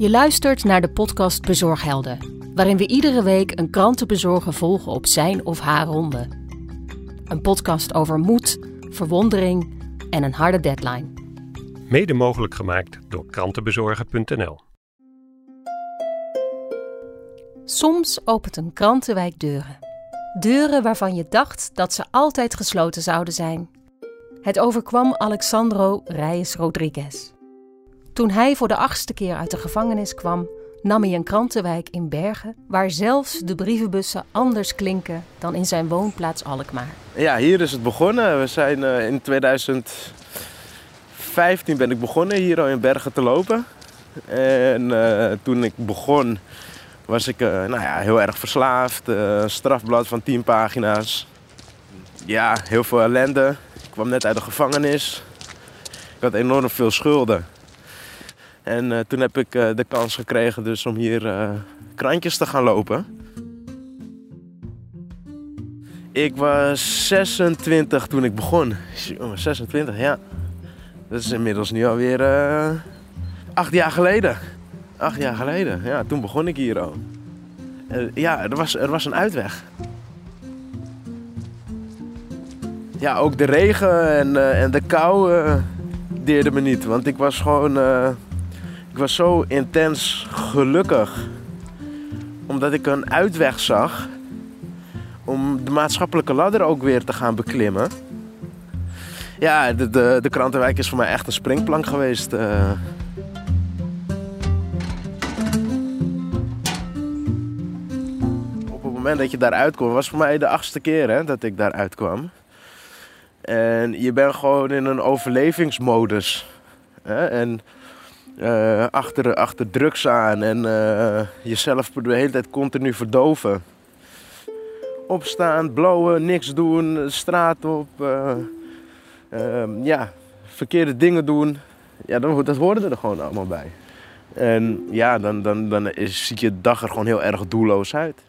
Je luistert naar de podcast Bezorghelden, waarin we iedere week een krantenbezorger volgen op zijn of haar ronde. Een podcast over moed, verwondering en een harde deadline. Mede mogelijk gemaakt door krantenbezorger.nl. Soms opent een krantenwijk deuren. Deuren waarvan je dacht dat ze altijd gesloten zouden zijn. Het overkwam Alexandro Reyes Rodriguez. Toen hij voor de achtste keer uit de gevangenis kwam, nam hij een krantenwijk in Bergen, waar zelfs de brievenbussen anders klinken dan in zijn woonplaats Alkmaar. Ja, hier is het begonnen. We zijn uh, in 2015 ben ik begonnen hier al in Bergen te lopen. En uh, toen ik begon was ik uh, nou ja, heel erg verslaafd. Strafblad van 10 pagina's. Ja, heel veel ellende. Ik kwam net uit de gevangenis. Ik had enorm veel schulden. En uh, toen heb ik uh, de kans gekregen dus om hier uh, krantjes te gaan lopen. Ik was 26 toen ik begon. Jongen, 26, ja. Dat is inmiddels nu alweer acht jaar geleden. Acht jaar geleden, ja, toen begon ik hier al. ja, er was, er was een uitweg. Ja, ook de regen en, en de kou deerde me niet. Want ik was gewoon ik was zo intens gelukkig. Omdat ik een uitweg zag om de maatschappelijke ladder ook weer te gaan beklimmen. Ja, de, de, de krantenwijk is voor mij echt een springplank geweest. Uh. Op het moment dat je daaruit kwam, was voor mij de achtste keer hè, dat ik daaruit kwam. En je bent gewoon in een overlevingsmodus. Hè? En uh, achter, achter drugs aan en uh, jezelf de hele tijd continu verdoven. Opstaan, blowen, niks doen, straat op. Uh, ja, verkeerde dingen doen. Ja, dat, dat hoorde er gewoon allemaal bij. En ja, dan, dan, dan is, ziet je dag er gewoon heel erg doelloos uit.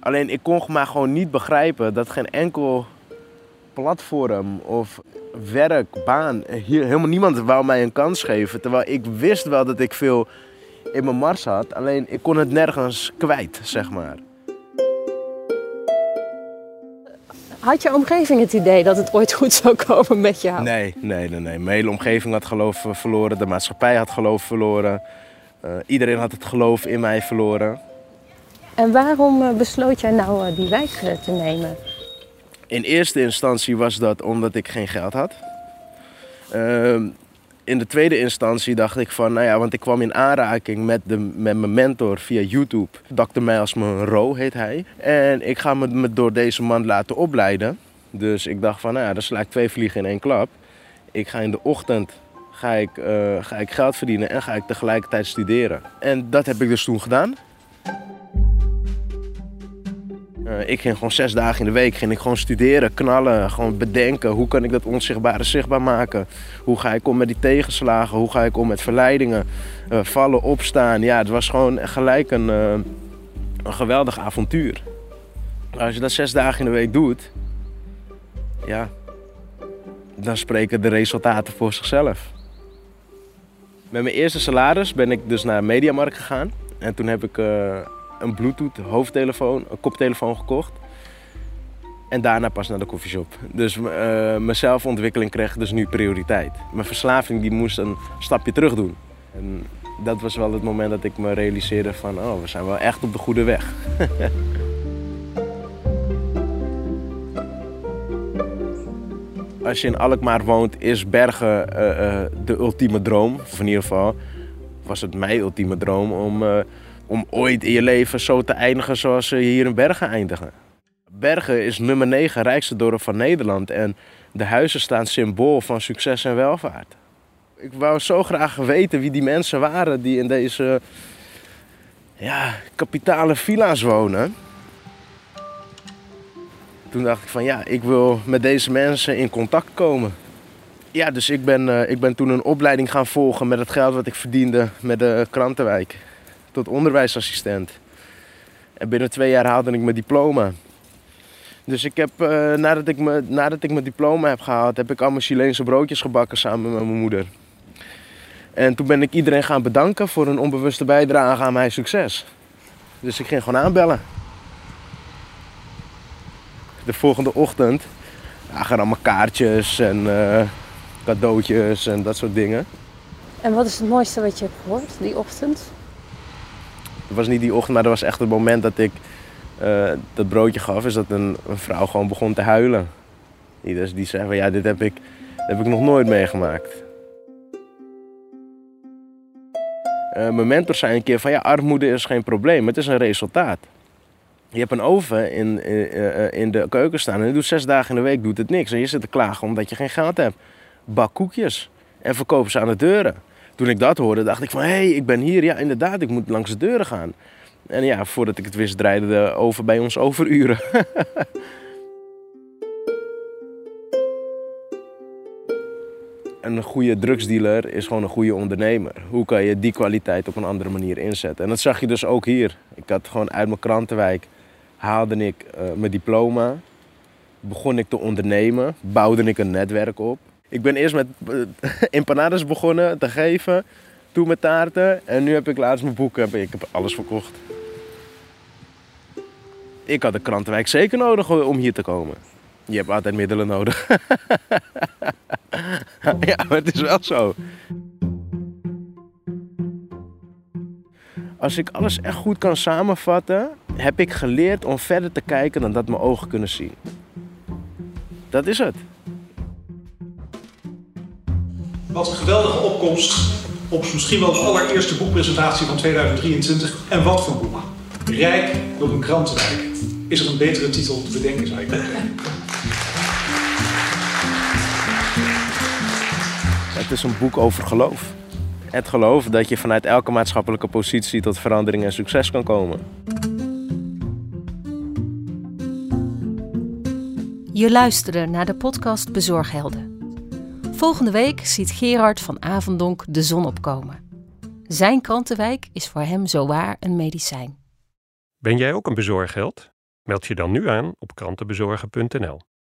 Alleen ik kon maar gewoon niet begrijpen dat geen enkel platform of werk, baan. Hier, helemaal niemand wou mij een kans geven. Terwijl ik wist wel dat ik veel in mijn mars had. Alleen ik kon het nergens kwijt, zeg maar. Had je omgeving het idee dat het ooit goed zou komen met jou? Nee, nee, nee. nee. Mijn hele omgeving had geloof verloren. De maatschappij had geloof verloren. Uh, iedereen had het geloof in mij verloren. En waarom eh, besloot jij nou uh, die wijk te nemen? In eerste instantie was dat omdat ik geen geld had. Uh, in de tweede instantie dacht ik van, nou ja, want ik kwam in aanraking met, de, met mijn mentor via YouTube. Dr. Miles Monroe heet hij. En ik ga me, me door deze man laten opleiden. Dus ik dacht van, nou ja, dan sla ik twee vliegen in één klap. Ik ga in de ochtend ga ik, uh, ga ik geld verdienen en ga ik tegelijkertijd studeren. En dat heb ik dus toen gedaan. Uh, ik ging gewoon zes dagen in de week ging ik gewoon studeren, knallen, gewoon bedenken hoe kan ik dat onzichtbare zichtbaar maken. Hoe ga ik om met die tegenslagen, hoe ga ik om met verleidingen, uh, vallen, opstaan. Ja, het was gewoon gelijk een, uh, een geweldig avontuur. Als je dat zes dagen in de week doet, ja, dan spreken de resultaten voor zichzelf. Met mijn eerste salaris ben ik dus naar Mediamarkt gegaan. En toen heb ik een Bluetooth hoofdtelefoon, een koptelefoon gekocht. En daarna pas naar de koffieshop. Dus uh, mijn zelfontwikkeling kreeg dus nu prioriteit. Mijn verslaving die moest een stapje terug doen. En dat was wel het moment dat ik me realiseerde van... oh, we zijn wel echt op de goede weg. Als je in Alkmaar woont, is Bergen uh, uh, de ultieme droom. Of in ieder geval was het mijn ultieme droom om om ooit in je leven zo te eindigen zoals ze hier in Bergen eindigen. Bergen is nummer 9 rijkste dorp van Nederland en de huizen staan symbool van succes en welvaart. Ik wou zo graag weten wie die mensen waren die in deze ja, kapitale villa's wonen. Toen dacht ik van ja, ik wil met deze mensen in contact komen. Ja, dus ik ben, uh, ik ben toen een opleiding gaan volgen met het geld wat ik verdiende met de krantenwijk tot onderwijsassistent. En binnen twee jaar haalde ik mijn diploma. Dus ik heb, uh, nadat, ik me, nadat ik mijn diploma heb gehaald, heb ik allemaal Chileense broodjes gebakken samen met mijn moeder. En toen ben ik iedereen gaan bedanken voor hun onbewuste bijdrage aan mijn succes. Dus ik ging gewoon aanbellen. De volgende ochtend ja, gaan allemaal kaartjes en eh, cadeautjes en dat soort dingen. En wat is het mooiste wat je hebt gehoord die ochtend? Het was niet die ochtend, maar dat was echt het moment dat ik uh, dat broodje gaf. Is dat een, vrouw gewoon begon te huilen. Die, dus, die zei van ja, dit heb ik, heb ik nog nooit meegemaakt. Uh, mijn mentor zei een keer van ja, armoede is geen probleem, het is een resultaat. Je hebt een oven in, in, in de keuken staan en je doet zes dagen in de week doet het niks. En je zit te klagen omdat je geen geld hebt. Bak koekjes en verkoop ze aan de deuren. Toen ik dat hoorde, dacht ik van hé, hey, ik ben hier. Ja, inderdaad, ik moet langs de deuren gaan. En ja, voordat ik het wist, draaide de oven bij ons overuren. een goede drugsdealer is gewoon een goede ondernemer. Hoe kan je die kwaliteit op een andere manier inzetten? En dat zag je dus ook hier. Ik had gewoon uit mijn krantenwijk haalde ik uh, mijn diploma, begon ik te ondernemen, bouwde ik een netwerk op. Ik ben eerst met uh, empanades begonnen te geven, toen met taarten en nu heb ik laatst mijn boek, heb, ik heb alles verkocht. Ik had de krantenwijk zeker nodig om hier te komen. Je hebt altijd middelen nodig. ja, maar het is wel zo. Als ik alles echt goed kan samenvatten, heb ik geleerd om verder te kijken dan dat mijn ogen kunnen zien. Dat is het. Wat een geweldige opkomst op misschien wel de allereerste boekpresentatie van 2023. En wat voor boek? Rijk door een krantenwijk. Is er een betere titel te bedenken, zou ik denken. Het is een boek over geloof. Het geloof dat je vanuit elke maatschappelijke positie tot verandering en succes kan komen. Je luisterde naar de podcast Bezorghelden. Volgende week ziet Gerard van Avondonk de zon opkomen. Zijn krantenwijk is voor hem zowaar een medicijn. Ben jij ook een bezorgheld? Meld je dan nu aan op krantenbezorgen.nl.